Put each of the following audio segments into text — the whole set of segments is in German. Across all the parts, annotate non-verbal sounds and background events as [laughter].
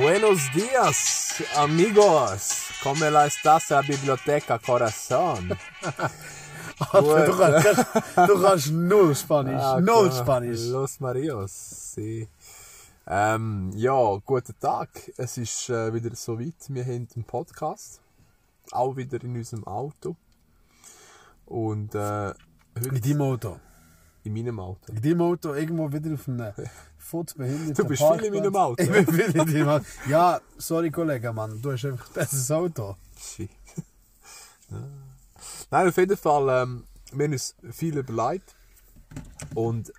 Buenos días, amigos. ¿Cómo la estás la biblioteca corazón? [laughs] Alter, du, kannst, du kannst null Spanisch. Ah, null. Spanisch. Los Marios. Sí. Ähm, ja, guten Tag. Es ist äh, wieder soweit. Wir haben einen Podcast. Auch wieder in unserem Auto. Und äh, heute In deinem Auto. In meinem Auto. In deinem Auto irgendwo wieder auf einem [laughs] futzbehinderten Du bist viel in meinem Auto. Ich bin viel in deinem Auto. Ja, sorry Kollege, Mann. Du hast einfach ein besseres Auto. Shit. [laughs] Nein, auf jeden Fall, ähm, wir haben uns viel überlegt. Und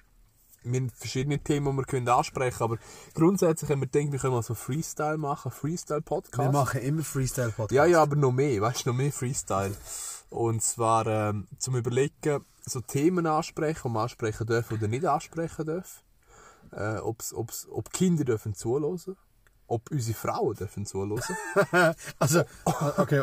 wir haben verschiedene Themen, die wir können ansprechen können. Aber grundsätzlich haben wir gedacht, wir können mal so Freestyle machen, Freestyle-Podcast. Wir machen immer Freestyle-Podcast. Ja, ja, aber noch mehr, weißt du, noch mehr Freestyle. Und zwar ähm, zum Überlegen, so Themen ansprechen, die man ansprechen dürfen oder nicht ansprechen dürfen. Äh, ob's, ob's, ob Kinder dürfen zuhören, ob unsere Frauen dürfen zuhören. [laughs] Also, okay,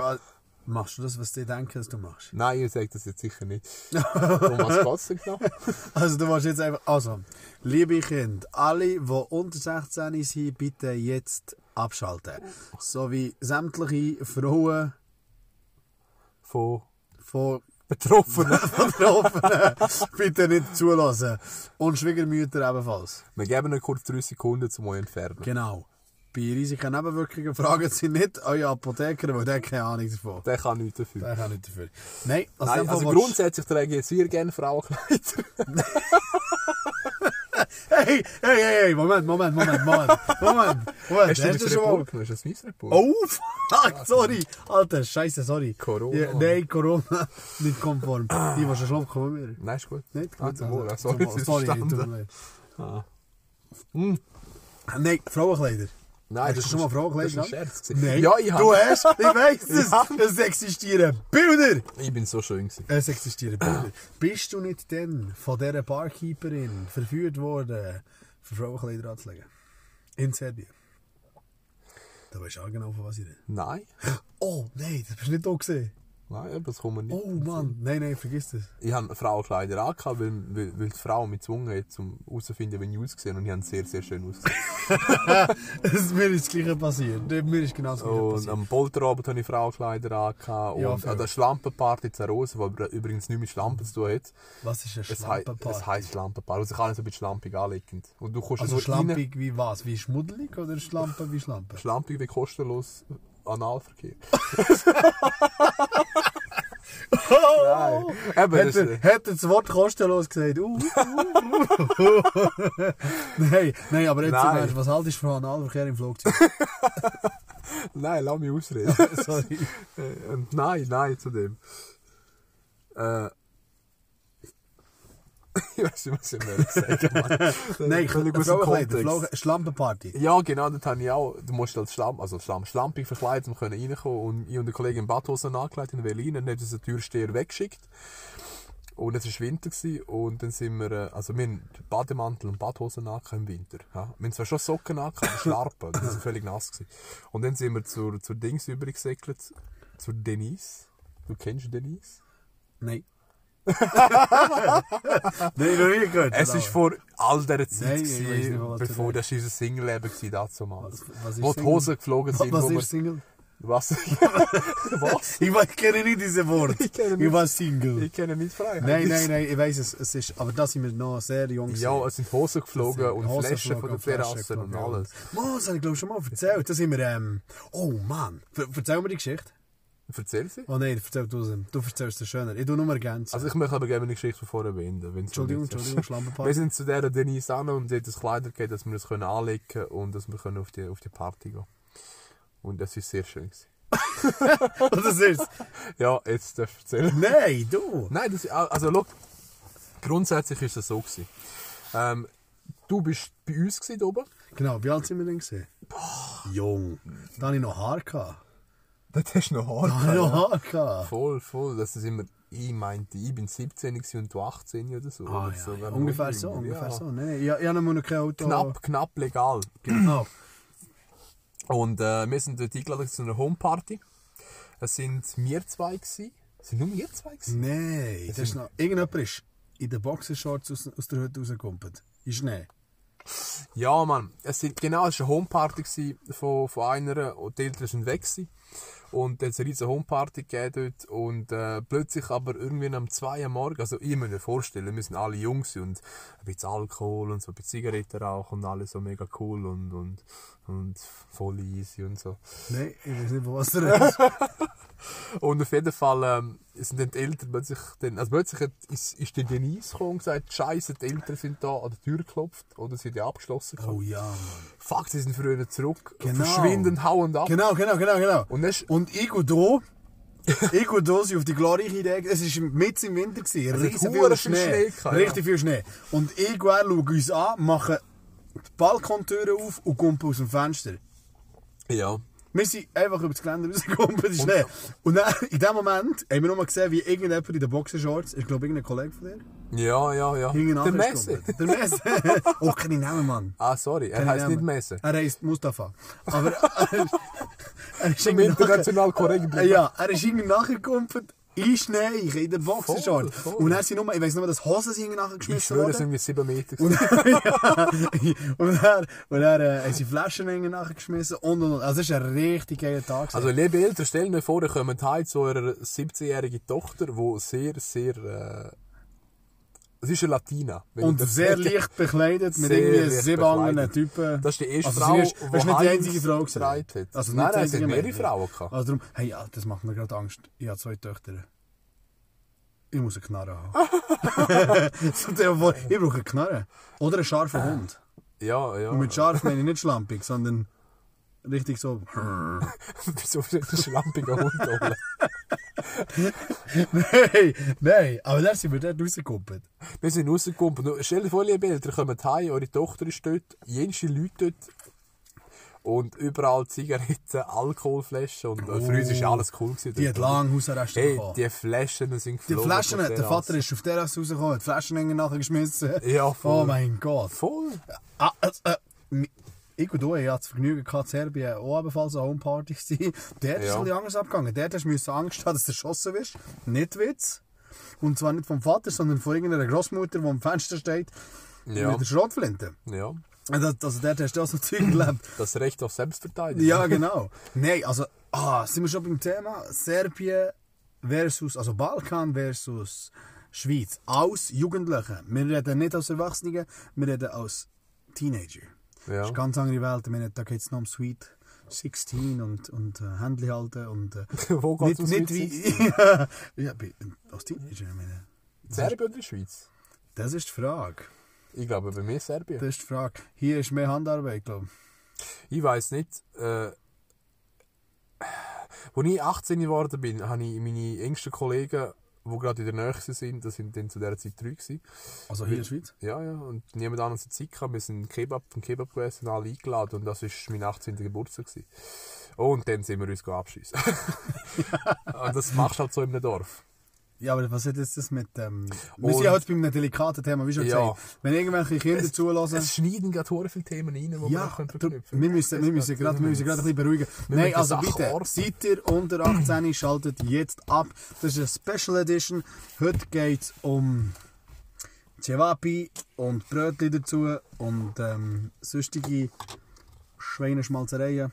machst du das, was die denken, dass du machst? [laughs] Nein, ihr sagt das jetzt sicher nicht. Um was geht's denn genau? [laughs] Also, du machst jetzt einfach. Also, liebe Kinder, alle, die unter 16 sind, bitte jetzt abschalten. So wie sämtliche Frauen Von von Betroffenen. [laughs] Betroffenen bitte nicht zulassen. Und Schwiegermütter ebenfalls. Wir geben ihnen kurz drei Sekunden zum euch entfernen. Genau. Bei Risiken Nebenwirkungen fragen Sie nicht euren Apotheker, weil der keine Ahnung davon. Der kann nichts dafür. Der kann nicht dafür. Nein, also, Nein, also grundsätzlich trage ich sehr gerne Frauenkleider. Hey, hey, hey, hey, Moment, Moment, Moment, Moment. Moment, Moment. Hast du das schon mal... Hast du das? Oh, fuck, sorry. Alter, scheiße, sorry. Corona. Ja, nein, Corona. nicht konform. Die, die schon schlafen, kommen wir. Nein, ist gut. Nicht Ah, gut. zum Wohl. also, Sorry, sorry, verstanden. tut mir leid. Ah. Hm. Nein, Frauenkleider. Nein, Hast du schon mal Frauenkleider Das war ein? Scherz. Nein, Ja, ich du hast, ich [laughs] weiss es, es existieren Bilder. Ich bin so schön gewesen. Es existieren Bilder. Bist du nicht denn von dieser Barkeeperin verführt worden, für Frauenkleider anzulegen? In Serbien. Da weißt du auch genau, von was ich rede. Nein. [gasps] Oh, nein, das bist du nicht da gesehen. Nein, aber das kommt nicht. Oh Mann, nein, nein, vergiss das. Ich habe Frauenkleider angehabt, weil, weil, weil die Frau mich gezwungen hat, um herauszufinden, wie ich ausgesehen und ich habe sehr, sehr schön ausgesehen. [laughs] Es- mir ist das Gleiche passiert. Mir ist genau das Gleiche Und passiert. am Polterabend hatte ich Frauenkleider angehabt. Ja, und an der Schlampenparty in Zarosa, die übrigens nichts mit Schlampen zu tun hat. Was ist ein Es, hei Schlampenparty? es heisst Schlampenparty. Also ich kann es ein bisschen schlampig anlegen. Und du kommst Also rein- schlampig wie was? Wie schmuddelig oder Schlampe wie Schlampe? Schlampig wie kostenlos Analverkehr. [laughs] Nein. Eben, das, Hätte, hätte das Wort kostenlos gesagt. Uh, uh, uh. [laughs] nein, nein, aber jetzt Nein. Ernst, was haltest du von Analverkehr im Flugzeug? [laughs] nein, lass mich ausreden. Sorry. Äh, und nein, nein zu dem. Äh, ich weiß nicht, was ich mehr sagen Mann. [laughs] Nein, dem Frauenkleider, Kontext. Frau- Schlampenparty. Ja, genau, dort habe ich auch, du musst als Schlamm, also Schlamm, schlampig verkleidet, um können reinkommen und ich und der Kollege in Badhosen angekleidet in Berlin und dann hat uns der Türsteher weggeschickt. Und es war Winter gewesen, und dann sind wir, äh, also wir haben Bademantel und Badhosen angehabt im Winter. Ja. Wir haben zwar schon Socken angehabt, aber Schlarpen, [laughs] die sind völlig nass gewesen. Und dann sind wir zur, zur Dings übergesegelt, zur Denise. Du kennst Denise? Nein. Nein, noch nie gehört. Es war vor all dieser Zeit, Nein, ich nicht, gewesen, was du bevor das unser Single-Leben war, damals. Was- was ist Wo die? Hosen geflogen sind. Was wir- ist Single? Was? [laughs] Was? Ich, weiß- ich kenne nicht diese Wort. Ich kenne Ich nicht. war Single. Ich kenne nicht Freiheit. Nein, nein, nein, ich weiß es. es ist, aber da sind wir noch sehr jung. Ja, es sind Hosen geflogen sind und Hosen Flaschen von und Flaschen und alles. Mann, das habe ich glaube schon mal erzählt. Da sind wir, ähm, oh Mann. Erzähl mir die Geschichte. Erzähl sie. Oh nein, erzähl du sie. Du erzählst es schöner. Ich tu nur ergänzen. Also ich möchte aber gerne eine Geschichte von wenn's so Entschuldigung. Entschuldigung, Schlampenparty. [laughs] Wir sind zu dieser Denise an und sie hat das Kleider gegeben, dass wir das können anlegen können und dass wir können auf die, auf die Party gehen Und das ist sehr schön. Gewesen. [laughs] das ist [laughs] Ja, jetzt darf ich erzählen. Nein, du. Nein, das, also schau, grundsätzlich ist es so gewesen. Ähm, du bist bei uns gewesen, oben. Genau, wie alt sind wir denn gesehen? Jung. Da hatte ich noch Haar. Gehabt. Dort hast du noch Haare. Haar. Gehabt. Voll, voll. Das ist immer, ich meinte, ich bin 17 gewesen und du 18 oder so. Ah, oder ja, so ja. Ungefähr man so, ungefähr ja. so. Nein, ich, ich habe noch kein Auto. Knapp, knapp legal. Genau. [clears throat] Und äh, wir sind dort eingeladen zu einer Homeparty. Es sind wir zwei gewesen. Es sind nur wir zwei gewesen. Nein, das ist noch, irgendjemand ist in den Boxershorts aus, aus der Hütte rausgekumpelt. In Schnee. Ja, Mann. Es sind, genau, es war eine Homeparty von, von einer und die Eltern sind weg gewesen. Und dann hat es eine riesige Homeparty gegeben dort und äh, plötzlich aber irgendwie am 2 Uhr morgen, also ich muss mir vorstellen, wir sind alle jung und ein bisschen Alkohol und so, ein bisschen Zigaretten rauchen und alles so mega cool und, und, und voll easy und so. Nein, ich weiß nicht, was du redest. [laughs] Und auf jeden Fall ähm, sind dann die Eltern plötzlich, dann, also plötzlich hat, ist, ist die Denise gekommen und gesagt, Scheiße, die Eltern sind da an der Tür geklopft oder sind ja abgeschlossen. gehabt. Oh ja, Mann. Fuck, sie sind früher zurück, Genau. verschwindend, hauend ab. Genau, genau, genau, genau. Und dann und ich und du, ich und du sind auf die glorreiche Idee, es war mitten im Winter, gewesen, hat riesen viel Schnee, Schnee gehabt, ja. richtig viel Schnee. Und ich und er schauen uns an, machen die Balkontüre auf und kumpen aus dem Fenster. Ja. Wir sind einfach über das Gelände rausgekommen, in den Schnee. Und dann, in dem Moment haben wir nur mal gesehen, wie irgendjemand in den Boxershorts, ich glaube irgendein Kollege von dir, Ja, ja, ja. Der Messe. ist. Der Messe. [laughs] oh, kann ich nehmen, Mann. Ah, sorry, er heisst nicht. Messe. Er heisst Mustafa. Aber er, [laughs] er ist irgendwie international korrekt. Ja, er ist irgendwie nachgekumpelt. In Schnee, in. Voll, voll. Und dann sind nur, ich weiss nur, dass Hosen sind nachher Ich geschmissen schwöre, es sind worden. irgendwie 7 Meter. Und, [laughs] ja, und dann, und dann äh, haben sie Flaschen nachher geschmissen und, und, und. Also, es war ein richtig geiler Tag. Also, liebe Eltern, stellen euch vor, ihr kommt heim zu eurer 17-jährigen Tochter, die sehr, sehr, äh, sie ist eine Latina. und sehr sage. leicht bekleidet, mit Sehr irgendwie sieben anderen. Typen. Das ist die erste also, Frau, ist, die das ist nicht die einzige Frau getragen hat. Also, Nein, es hat mehrere. Frauen gehabt. Also darum, hey, das macht mir gerade Angst. Ich habe zwei Töchter. Ich muss eine Knarre haben. [laughs] ich brauche eine Knarre. Oder einen scharfen Hund. Ja, ja. Und mit scharf meine ich nicht schlampig, sondern richtig so. [laughs] Wird ein schlampiger Hund holen? nein, nein. Aber dann sind wir dort rausgekommen. Wir sind rausgekommen. Und Stell dir vor, liebe Eltern, kommt heim, eure Tochter ist dort, jenste Leute dort. Und überall Zigaretten, Alkoholflaschen. Und äh, für uns war alles cool. Gewesen, Die hat lange Hausarrest Hey, bekommen. die Flaschen sind Die geflogen. Flaschen, von der. Vater ist auf der Terrasse rausgekommen, hat Flaschen hängen nachher geschmissen. Ja, voll. Oh mein Gott. Voll. Ah, äh, mi- ich und du, ich hatte das Vergnügen gehabt, in Serbien auch ebenfalls eine Homeparty zu sein. Der ist Ja. ein bisschen anders abgegangen. Der hast du Angst haben, dass du erschossen wirst. Nicht Witz. Und zwar nicht vom Vater, sondern von irgendeiner Großmutter, die am Fenster steht, Ja. mit der Schrotflinte. Ja. Also, also dort hast du auch so Zeug erlebt. Das Recht auf Selbstverteidigung. Ja, [laughs] genau. Nein, also, ah, sind wir schon beim Thema Serbien versus, also Balkan versus Schweiz. Als Jugendliche. Wir reden nicht als Erwachsene, wir reden als Teenager. Das Ja. ist eine ganz andere Welt. Ich meine, da geht es noch um Sweet 16 und, und äh, Händchen halten und äh, [laughs] Wo geht es nicht wie... [laughs] ja, ja, Teenager, ich meine. Serbien oder Schweiz? Das ist die Frage. Ich glaube, bei mir Serbien. Das ist die Frage. Hier ist mehr Handarbeit, glaube ich. Ich weiß nicht. Äh, als ich 18 geworden bin, habe ich meine engsten Kollegen, die gerade in der Nähe sind, das sind dann zu dieser Zeit drei gewesen. Also hier in der Schweiz? Ja, ja, und niemand anderes hat Zeit gehabt. Wir sind Kebab vom Kebab gegessen, alle eingeladen und das war mein 18. Geburtstag. Gewesen. Oh, und dann sind wir uns abschießen. [laughs] und das machst du halt so in einem Dorf. Ja, aber was hat jetzt das mit... Ähm, wir sind ja heute bei einem delikaten Thema, wie schon Ja. gesagt. Wenn irgendwelche Kinder zulassen... Es schneiden gerade hure viele Themen rein, die wir Ja, du, verknüpfen wir müssen, wir müssen gerade, wir müssen gerade ein bisschen beruhigen. Wir Nein, also bitte, seid ihr unter 18, schaltet jetzt ab. Das ist eine Special Edition. Heute geht es um Cevapi und Brötchen dazu und ähm, sonstige Schweineschmalzereien.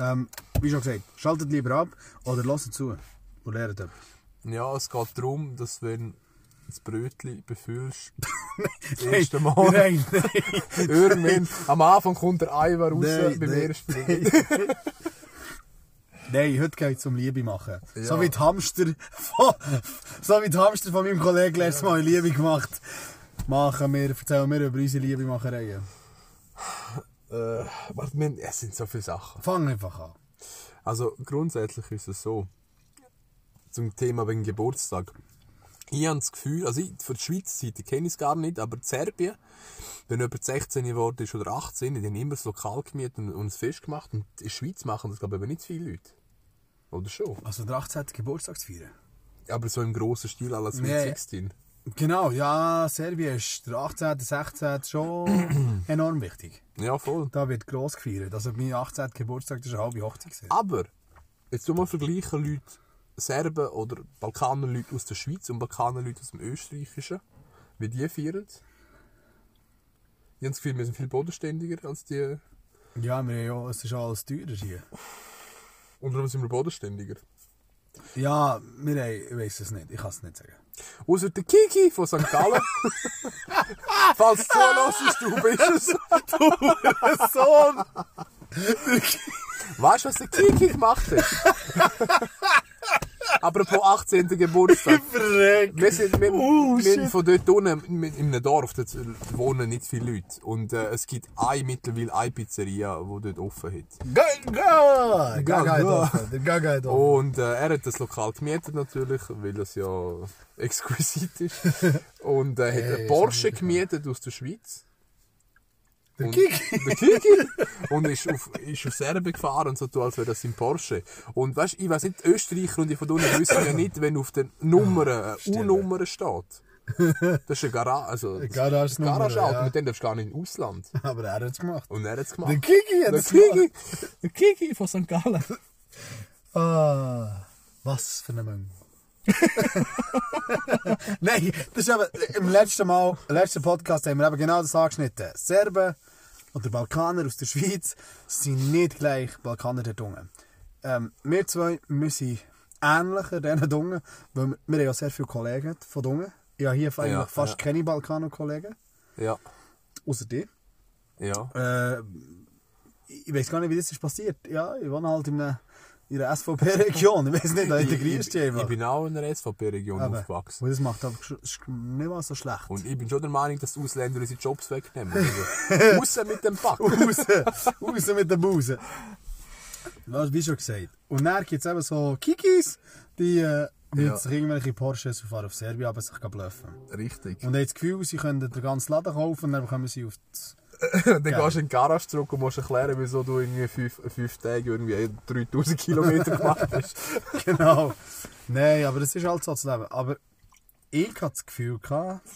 Ähm, wie schon gesagt, schaltet lieber ab oder lasst zu und lernt etwas. Ja, es geht darum, dass wenn das Brötchen befüllst, [laughs] das Nein, erste Mal, Nein, nein. [laughs] irgendwann, am Anfang kommt der Eimer raus Nein, beim nein. ersten. Nein, heute geht es um Liebe machen. So Ja. wie die Hamster von, so wie die Hamster von meinem Kollegen letztes Mal Liebe gemacht machen wir, erzählen wir über unsere Liebemachereien. äh, warte, es sind so viele Sachen. Fang einfach an. Also grundsätzlich ist es so, zum Thema wegen Geburtstag. Ich habe das Gefühl, also ich, für die Schweizer Seite kenne ich es gar nicht, aber in Serbien, wenn jemand 16 geworden ist oder 18, die haben immer das Lokal gemietet und, und ein Fest gemacht. Und in der Schweiz machen das, glaube ich, aber nicht viele Leute. Oder schon? Also der 18. Geburtstag zu feiern. Aber so im grossen Stil als Nee. 16. Genau, ja, Serbien ist der 18., 16. schon [clears throat] enorm wichtig. Ja, voll. Da wird gross gefeiert. Also mein 18. Geburtstag, das ist eine halbe Hochzeit. Aber, jetzt mal vergleichen Leute, Serben oder Balkaner Leute aus der Schweiz und Balkaner Leute aus dem Österreichischen, wie die feiern. habe das Gefühl, wir sind viel bodenständiger als die. Ja, wir, ja, es ist alles teurer hier. Und warum sind wir bodenständiger? Ja, wir haben, ich weiß es nicht, ich kann es nicht sagen. Außer der Kiki von St. Gallen. [laughs] Falls du zulässt, du bist es. Sohn! Weißt du, was der Kiki gemacht hat? [laughs] Apropos 18. [laughs] Geburtstag. Wir sind, wir, Oh, wir von dort unten, in einem Dorf, dort wohnen nicht viele Leute. Und äh, es gibt eine, mittlerweile eine Pizzeria, die dort offen hat. Gaga! Gaga offen, Gaga hat offen. Und äh, er hat das Lokal gemietet natürlich, weil das ja [laughs] exquisit ist. [laughs] Und äh, hat Hey, einen Porsche gemietet aus der Schweiz. Der Und- Kiki! Der Kiki! und ist auf, ist auf Serbien gefahren und so tut, als wäre das sein Porsche. Und weißt ich weiß nicht, Österreicher und die von unten wissen ja nicht, wenn auf den Nummern eine Stimmt. U-Nummer steht. Das ist eine Garage, also Garagenummer, Garage-Auto, ja. mit dem darfst du gar nicht ins Ausland. [laughs] Aber er hat es gemacht. Und er hat es Der gemacht. Kiki hat Der es gemacht. Der Kiki von St. Gallen. [laughs] Ah, was für eine Menge. Nein, das ist aber, im letzten Mal, im letzten Podcast haben wir eben genau das angeschnitten. Serben oder Balkaner aus der Schweiz sind nicht gleich Balkaner der Dunge. Ähm, wir zwei, wir sind ähnlicher diesen Dungen, weil wir, wir haben ja sehr viele Kollegen von Dungen. Ich habe hier eigentlich Ja, fast ja. keine Balkaner-Kollegen, Ja, außer dir. ja. Äh, ich weiß gar nicht, wie das ist passiert. Ja, ich wohne halt in einer, in einer SVP-Region. Ich weiß nicht, da integrierst du einfach. ich bin auch in der SVP-Region Aber- aufgewachsen. Und das macht aber ist nicht mal so schlecht. Und ich bin schon der Meinung, dass die Ausländer unsere Jobs wegnehmen. Also, [laughs] raus mit dem Pack. raus, raus mit der Buse. Was, wie schon gesagt. Und dann gibt es eben so Kikis, die äh, mit Ja. sich irgendwelche Porsches fahren auf Serbien, aber sich bluffen. Richtig. Und haben das Gefühl, sie können den ganzen Laden kaufen und dann bekommen sie auf das... dann gehst du in die Garage zurück und musst erklären, wieso du irgendwie fünf, fünf Tage irgendwie 3000 Kilometer gemacht hast. [laughs] genau. Nein, aber das ist halt so das Leben. Aber ich hatte das Gefühl, gehabt,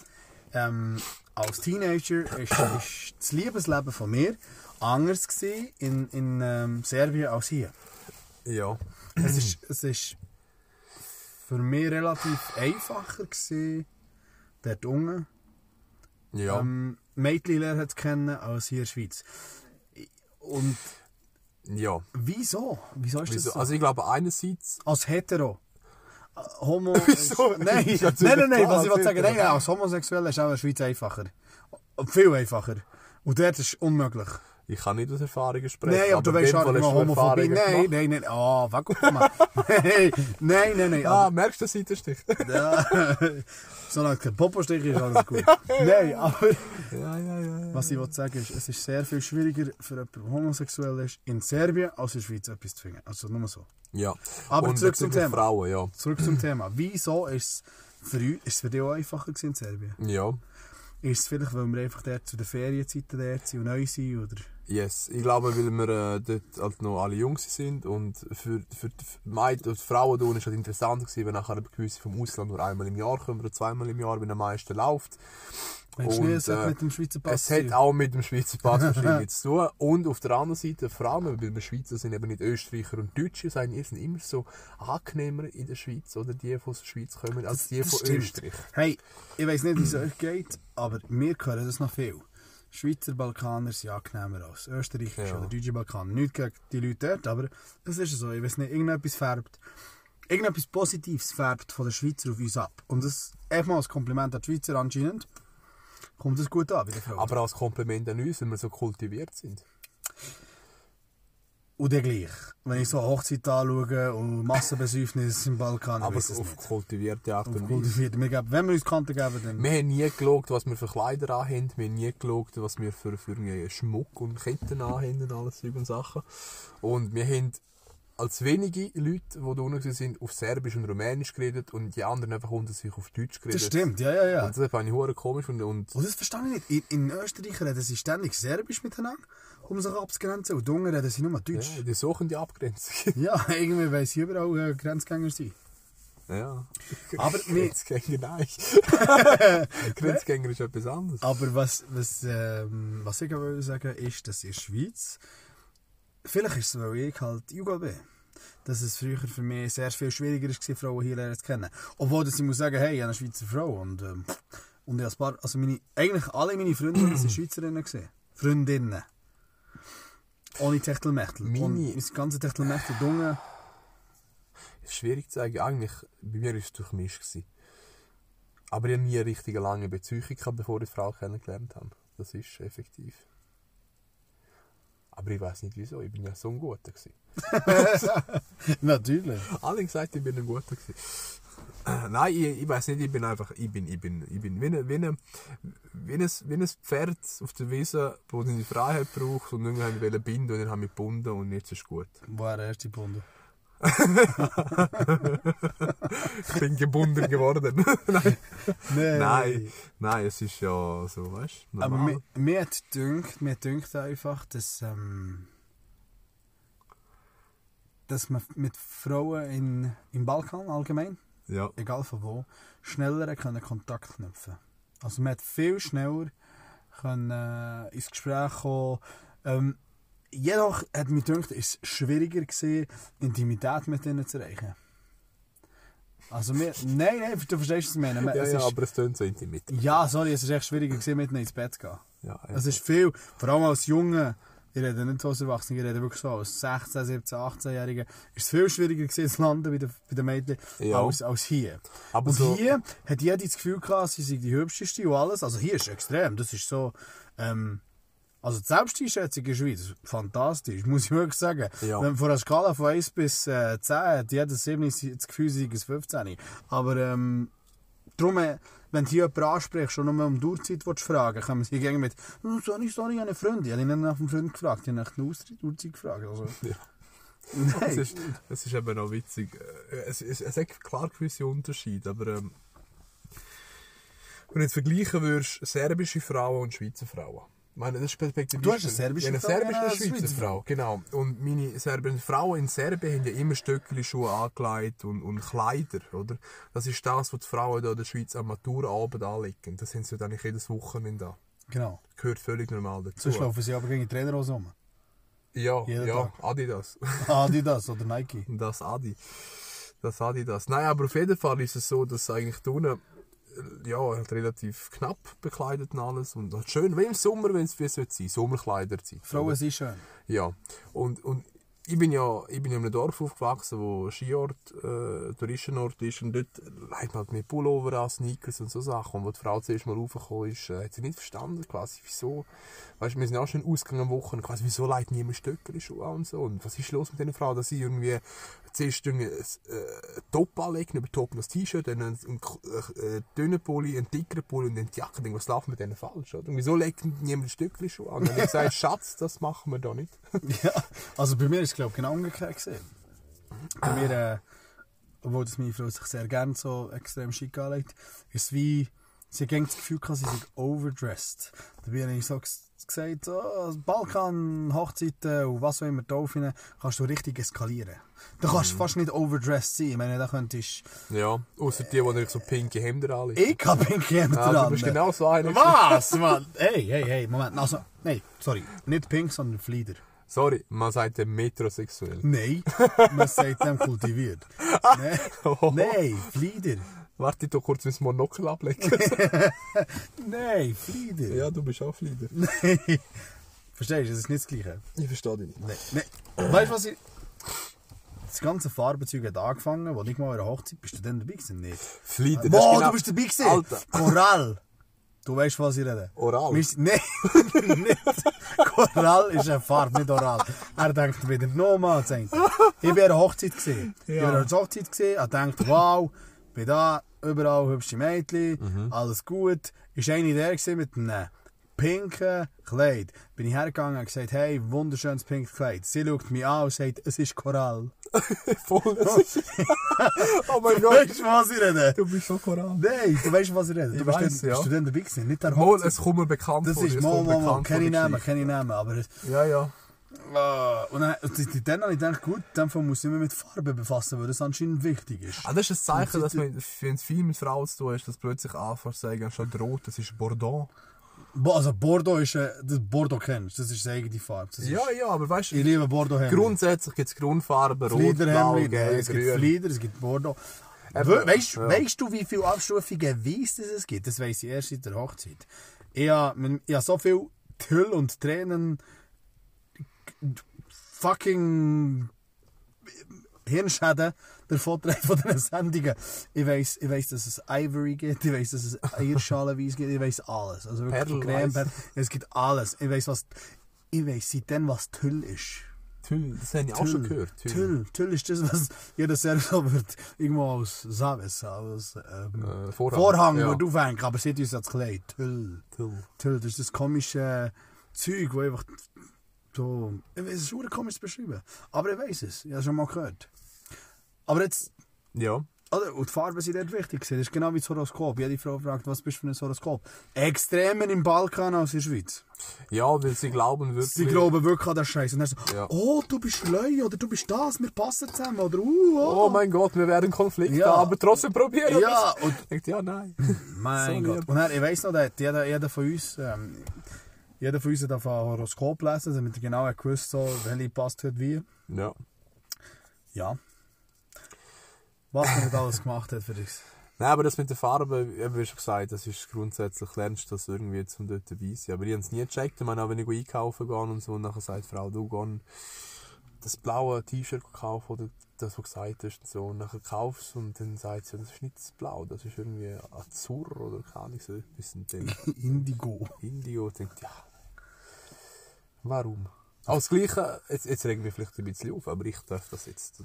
ähm, als Teenager ist, ist das Liebesleben von mir anders gewesen in, in ähm, Serbien als hier. Ja. Es ist, es ist für mich relativ einfacher gewesen, dort unten Ja. ähm, Mädchen lernen kennen als hier in der Schweiz. Und ja. wieso? Wieso ist Wieso? das so? Also ich glaube einerseits, als hetero. Äh, Homo. [laughs] Wieso? Nein, nein, nein, nein, was ich wollte sagen, nein, als Homosexuell ist auch in der Schweiz einfacher. Viel einfacher. Und dort ist es unmöglich. Ich kann nicht aus Erfahrungen sprechen. Nein, aber du weißt hast du Homophobie. Nein, nein, nein. Ah, oh, guck mal. nein, nein, nein, nein. Ah, merkst du den Seitenstich? [laughs] Ja, solange kein Popo-Stich ist, alles gut. [laughs] Nein, aber ja, ja, ja. was ich wollte sagen ist, es ist sehr viel schwieriger für jemanden, der homosexuell ist, in Serbien als in der Schweiz etwas zu finden. Also nur so. ja. Aber Und zurück zum Thema. Frauen, ja. Zurück zum Thema. Wieso ist es für, uns, ist es für dich auch einfacher in Serbien? Ja. Ist es vielleicht, weil wir einfach dort zu den Ferienzeiten dort sind und neu sind? Oder? Yes. Ich glaube, weil wir äh, dort halt noch alle Jungs sind und für, für die Mädchen und die Frauen da unten ist halt interessant gewesen, wenn nachher gewisse vom Ausland nur einmal im Jahr kommen oder zweimal im Jahr, wenn am meisten läuft. Meinst du Und, nicht, es hat äh, mit dem Schweizer Pass Es hat auch mit dem Schweizer Pass [laughs] wahrscheinlich zu tun. Und auf der anderen Seite, allem, weil wir Schweizer sind eben nicht Österreicher und Deutsche, sagen, ihr sind immer so angenehmer in der Schweiz oder die, die aus der Schweiz kommen, als die Das von stimmt. Österreich. Hey, ich weiß nicht, wie es euch geht, aber mir hören das noch viel. Schweizer Balkaner sind angenehmer als Österreichische Ja. oder deutsche Balkaner. Nicht gegen die Leute dort, aber es ist so. Ich weiß nicht, irgendetwas färbt. Irgendetwas Positives färbt von den Schweizer auf uns ab. Und das erstmal als Kompliment an die Schweizer anscheinend. Kommt das gut an. Aber als Kompliment an uns, weil wir so kultiviert sind. Und dann gleich. Wenn ich so Hochzeit anschaue und Massenbesäufnis im Balkan, Aber auf nicht. kultivierte Art und Weise. kultiviert. Wir geben, wenn wir uns Kante geben, dann... Wir haben nie geschaut, was wir für Kleider anhaben. Wir haben nie geschaut, was wir für, für Schmuck und Ketten anhaben und alles und Sachen. Und wir haben als wenige Leute, die da unten sind, auf Serbisch und Rumänisch geredet und die anderen einfach unter sich auf Deutsch geredet. Das stimmt, ja, ja, ja. Und das fand ich hure komisch. Und, und Und das verstehe ich nicht. In, in Österreich reden sie ständig Serbisch miteinander, um sich abzugrenzen. Und die Ungarn reden sie nur Deutsch. ja, die suchen die Abgrenzung. [laughs] Ja, irgendwie weil sie überall äh, Grenzgänger sind. ja. Aber [laughs] Grenzgänger, nein. [laughs] Grenzgänger ist etwas anderes. Aber was, was, ähm, was ich will sagen ist, dass in der Schweiz, vielleicht ist es, weil ich halt Jugo bin, dass es früher für mich sehr viel schwieriger war, Frauen hier lernen zu kennen. Obwohl, dass ich muss sagen, hey, ich habe eine Schweizer Frau und ähm, Und ich ein paar, also meine, eigentlich alle meine Freundinnen waren [clears throat] Schweizerinnen. Gewesen. Freundinnen. Ohne Techtelmechtel. Meine- Und mein ganze Techtelmechtel dunge. Ist schwierig zu sagen. Eigentlich, bei mir war es durchmischt. Gewesen. Aber ich habe nie eine richtig lange Beziehung gehabt, bevor ich die Frau kennengelernt habe. Das ist effektiv. Aber ich weiß nicht wieso. Ich bin ja so ein Guter. Natürlich. Alle gesagt, ich bin ein Guter. Gewesen. Äh, Nein, ich, ich weiß nicht, ich bin einfach, ich bin, ich bin, ich bin wie, ein, wie, ein, wie, ein, wie ein Pferd auf der Wiese, das seine Freiheit braucht und irgendwann wollte ich binden und dann habe ich gebunden und jetzt ist es gut. Wo er erst die Bunde? Ich bin gebunden geworden. [laughs] Nein. Nein. Nein, nein, es ist ja so, weißt du, Aber mir, mir hat dünkt, mir dünkt einfach, dass, ähm, dass man mit Frauen in, im Balkan allgemein, Ja, egal von wo, schneller können Kontakt knüpfen Also man hat viel schneller können, äh, ins Gespräch kommen. Ähm, jedoch hat mir gedacht, ist es schwieriger gewesen, Intimität mit ihnen zu erreichen. Also wir, nein, nein, du verstehst was ich meine. ja, es ja ist, aber es tönt so intimit. ja, sorry, es ist echt schwieriger gewesen, mit ihnen ins Bett zu gehen. Ja, Es ist viel, vor allem als Junge, ich rede nicht so als Erwachsene, ich rede wirklich so als 16, 17, 18-Jährige, ist es viel schwieriger gewesen zu landen bei den, bei den Mädchen Ja. als, als hier. Aber und so- hier hat jeder das Gefühl gehabt, sie sei die hübscheste und alles. Also hier ist es extrem, das ist so, ähm, also die Selbsteinschätzung in der Schweiz, fantastisch, [laughs] muss ich wirklich sagen. Ja. Wenn von einer Skala von 1 bis äh, 10 hat jeder 7 das Gefühl, sie ein 15. Aber ähm, Darum, äh, wenn du hier jemanden ansprichst und nur um die Uhrzeit willst fragen kommen sie gegen mit «Hm, «Sorry, sorry, ich habe einen Freund». Ich habe nicht nach dem Freund gefragt, ich habe nach der Uhrzeit gefragt. Also, [laughs] Ja. [laughs] Es nein. ist, es ist eben noch witzig. Äh, Es, es, es hat klar gewisse Unterschiede, aber ähm, wenn du jetzt vergleichen würdest, serbische Frauen und Schweizer Frauen. Meine, das ist perspektivisch. Du hast eine serbische ja, eine Frau, serbische eine Schweizer Schweizer Frau. Genau. Und meine serbischen Frauen in Serbien haben ja immer Stöckli Schuhe angelegt und, und Kleider, oder? Das ist das, was die Frauen da in der Schweiz am Maturabend anlegen. Das haben sie dann eigentlich jedes Wochenende an. Genau. Gehört völlig normal dazu. Sonst laufen sie aber gegen die Trainerhose rum. ja, jeden ja, Tag. Adidas. [laughs] Adidas oder Nike. Das Adi. Das Adi das. Nein, aber auf jeden Fall ist es so, dass eigentlich da unten, ja, halt relativ knapp bekleidet und alles. Und schön, wie im Sommer, wenn es wie sollte sein. Sommerkleiderzeit. Frauen sind schön. Ja. Und, und ich bin ja ich bin in einem Dorf aufgewachsen, wo Skiort, äh, Touristenort ist. Und dort leitet man halt mit Pullover an, Sneakers und so Sachen. Und als die Frau zuerst mal raufgekommen ist, äh, hat sie nicht verstanden, quasi, wieso. Weißt wir sind auch schon ausgegangen am Wochenende, quasi, wieso leitet niemand Stöckeli Schuhe an und so. Und was ist los mit dieser Frau, dass sie irgendwie zuerst ein äh, Top anlegt, über Top noch das T-Shirt, dann einen, einen äh, dünnen Pulli, einen dickeren Pulli und dann die Jacke. Was läuft mit denen falsch? Oder? Und wieso legt niemand Stöckeli Schuhe an? Und ich gesagt, [laughs] Schatz, das machen wir da nicht. Ja, also bei mir ist glaube genau umgekehrt gesehen. Bei mir, äh, obwohl das meine Frau sich sehr gerne so extrem schick anlegt, ist es wie, sie hat das Gefühl gehabt, sie sei overdressed. Dabei habe ich so ges- gesagt, so, Balkan, Hochzeiten und was auch immer, Dolphinen, kannst du richtig eskalieren. Da kannst du fast nicht overdressed sein. Ich meine, da könntest Ja, außer die, die so pinke Hemden anlegen. ich habe pinke Hemden Ja, du bist genau so einer. Was, Mann? Hey, hey, hey, Moment. Also, nein, sorry. Nicht pink, sondern Flieder. Sorry, man sagt dem metrosexuell. Nein, man [laughs] sagt dem kultiviert. Nein, nein, Flieder. Warte doch kurz, bis Monokel ablegen. [laughs] Nein, Flieder. ja, du bist auch Flieder. [laughs] Verstehst du, das ist nicht das Gleiche. Ich verstehe dich nicht. Nein, nein. Weißt du, was ich. Das ganze Farbenzeug hat angefangen, wo ich mal an einer Hochzeit bist du dann dabei gewesen? Nicht. Flieder, Boah, genau- du bist dabei gewesen. Alter. Korall. Du weißt, was ich rede. Oral? Wir [laughs] Nein, nicht. Korall ist eine Farbe, nicht oral. Er denkt wieder, nochmal, denkt. Ich war an Hochzeit. Gewesen. Ich Ja. war an Hochzeit gewesen, er denkt, wow, bin da, überall hübsche Mädchen, Mhm. alles gut. Ist eine der mit einem pinken Kleid. Bin ich hergegangen und gesagt, hey, wunderschönes pinkes Kleid. Sie schaut mich an und sagt, es ist Korall. Voll. das ist- oh mein Du Gott, weißt, was ich rede? du bist so koral. Nein, du weißt, was ich rede. Du Ich bist, weiss, dann, ja. du dann dabei gewesen, nicht der Mal, es kommt mir bekannt Das vor. ist mal, mal, mal, keine die Namen, Geschichte. keine Namen, aber Ja, ja. Ah, und dann, dann habe ich gedacht, gut, Fall muss ich mich mit Farbe befassen, weil das anscheinend wichtig ist. Ah, das ist ein Zeichen, dass man, wenn es viel mit Frauen zu tun hast, dass plötzlich anfängt zu sagen, anstatt rot, das ist Bordeaux. Bo- Also Bordeaux ist, äh, das Bordeaux kennst das ist seine eigene Farbe. Das ist, Ja, ja, aber weißt Ich du, liebe Bordeaux Hemd. Grundsätzlich gibt es Grundfarben, rot, blau, gelb, es gibt. Flieder, es gibt Bordeaux. We weißt, ja. weißt du, wie viele Abstufungen Weiss das es gibt? Das weiss ich erst seit der Hochzeit. Ich habe, ich habe so viel Tüll und Tränen fucking Hirnschäden davon trägt von diesen Sendungen. Ich weiss, ich weiss, dass es Ivory gibt, ich weiss, dass es Eierschalenweiss gibt, ich weiss alles. Also wirklich von Creme, es gibt alles. Ich weiss, was, ich weiss seitdem, was Tüll ist. Tüll, das habe ich auch schon gehört. Tüll. Tüll ist das, was jeder Server wird irgendwo aus Sabes, aus ähm, Äh, Vorhang. Vorhang, Ja. wird aufhängen, aber sieht uns als Kleid. Tüll. Tüll. Tüll, das ist das komische Zeug, wo einfach so... Ich weiß, es ist verdammt komisch zu beschreiben. Aber ich weiß es, ich habe es schon mal gehört. Aber jetzt... Ja. Oder, und die Farben sind dort wichtig. Das ist genau wie das Horoskop. Jede Frau fragt, was bist du für ein Horoskop? Extremer im Balkan als in der Schweiz. Ja, weil sie glauben wirklich. Sie glauben wirklich an den Scheiß. Und dann so, Ja. oh, du bist Leu oder du bist das, wir passen zusammen. Oder, uh, oh. Oh mein Gott, wir werden Konflikte Ja. haben, aber trotzdem probieren wir Ja, es. und Ich denke, ja, nein. [laughs] Mein So Gott. Und dann, ich weiss noch, hat jeder, jeder von uns, ähm, jeder von uns hat ein Horoskop gelesen, damit er genau gewusst so, welche passt heute wie. Ja. Ja. Was man nicht alles gemacht hat für uns. Nein, aber das mit der Farbe, eben wie schon gesagt, das ist grundsätzlich, lernst du das irgendwie zum dort dabei sein. Aber ich habe es nie gecheckt. Ich meine, auch wenn ich einkaufen gehe und so, und nachher sagt die Frau, du geh das blaue T-Shirt kaufen oder das, was du gesagt hast und so. Und nachher kaufst du und dann sagt sie, das ist nicht das Blau, das ist irgendwie Azur oder keine Ahnung, so etwas. Und dann [laughs] Indigo. Indigo und denkt, ja, warum? Auch das Gleiche, jetzt, jetzt regen wir vielleicht ein bisschen auf, aber ich darf das jetzt.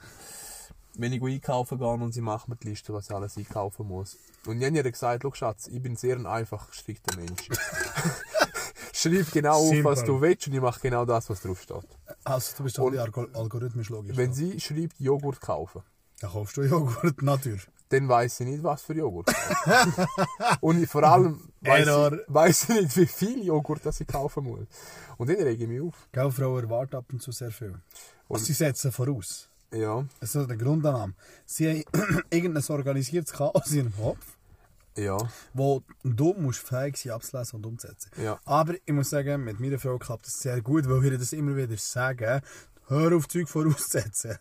Wenn ich einkaufen gehe und sie machen mir die Liste, was ich alles einkaufen muss. Und ich habe ihr gesagt, schau Schatz, ich bin sehr ein einfach gestrickter Mensch. [laughs] Schreib genau auf, was du willst und ich mache genau das, was drauf steht. Also, du bist doch Und- algorithmisch logisch. Wenn sie schreibt, Joghurt kaufen, Dann kaufst du Joghurt, natürlich. dann weiss sie nicht, was für Joghurt. und ich- vor allem [laughs] weiss Error. sie, weiss nicht, wie viel Joghurt das ich kaufen muss. Und dann rege ich mich auf. Gell, Frauen erwarten ab und zu sehr viel. Und sie setzen voraus. Ja, Das ist der Grundannahme. Sie haben [clears throat] irgendein organisiertes Chaos in ihrem Kopf. ja. wo du musst fähig sein, abzulesen und umzusetzen. Ja. Aber ich muss sagen, mit meiner Frau klappt das sehr gut, weil wir das immer wieder sagen. Hör auf, Zeug vorauszusetzen.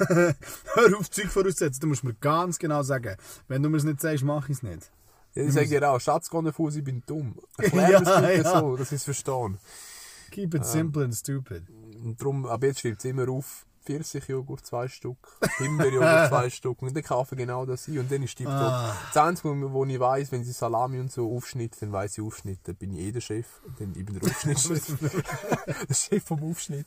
[laughs] Hör auf, Zeug vorauszusetzen. Du musst mir ganz genau sagen. Wenn du mir es nicht sagst, mach ich es nicht. Ja, ich sage dir auch, Schatz, geh nicht aus, ich bin dumm. [laughs] Erklär Ja, es bitte ja. so, dass ich es verstehe. Keep it simple and stupid. Und darum, ab jetzt schreibt sie immer auf, Pfirsichjoghurt zwei Stück, Himbeerjoghurt [laughs] zwei Stück und dann kaufe ich genau das ein und dann ist die Ah. Das Einzige, wo ich weiss, wenn sie Salami und so aufschnitt, dann weiss ich Aufschnitt, dann bin ich eh der Chef, dann ich bin der [laughs] Aufschnittchef, [laughs] der Chef vom Aufschnitt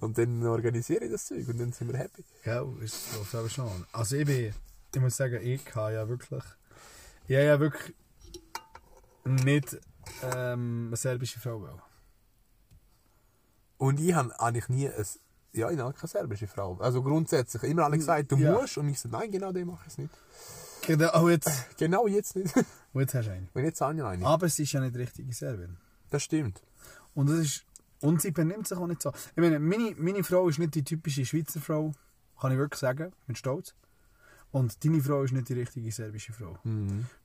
und dann organisiere ich das Zeug und dann sind wir happy. Gell, ist läuft aber schon. Also ich bin, ich muss sagen, ich habe ja wirklich, ich habe ja wirklich nicht ähm, eine serbische Frau wollen. Und ich habe eigentlich nie ein, ja, ich habe keine serbische Frau. Also grundsätzlich, immer alle gesagt, du Ja. musst und ich so, nein, genau den mache ich es nicht. Genau, jetzt, [laughs] Genau jetzt nicht. [laughs] oh, jetzt hast du eine. Und jetzt habe ich eine. Aber sie ist ja nicht richtige Serbin. Das stimmt. Und, das ist, und sie benimmt sich auch nicht so. Ich meine, meine, meine Frau ist nicht die typische Schweizer Frau, kann ich wirklich sagen, mit Stolz. Und deine Frau ist nicht die richtige serbische Frau.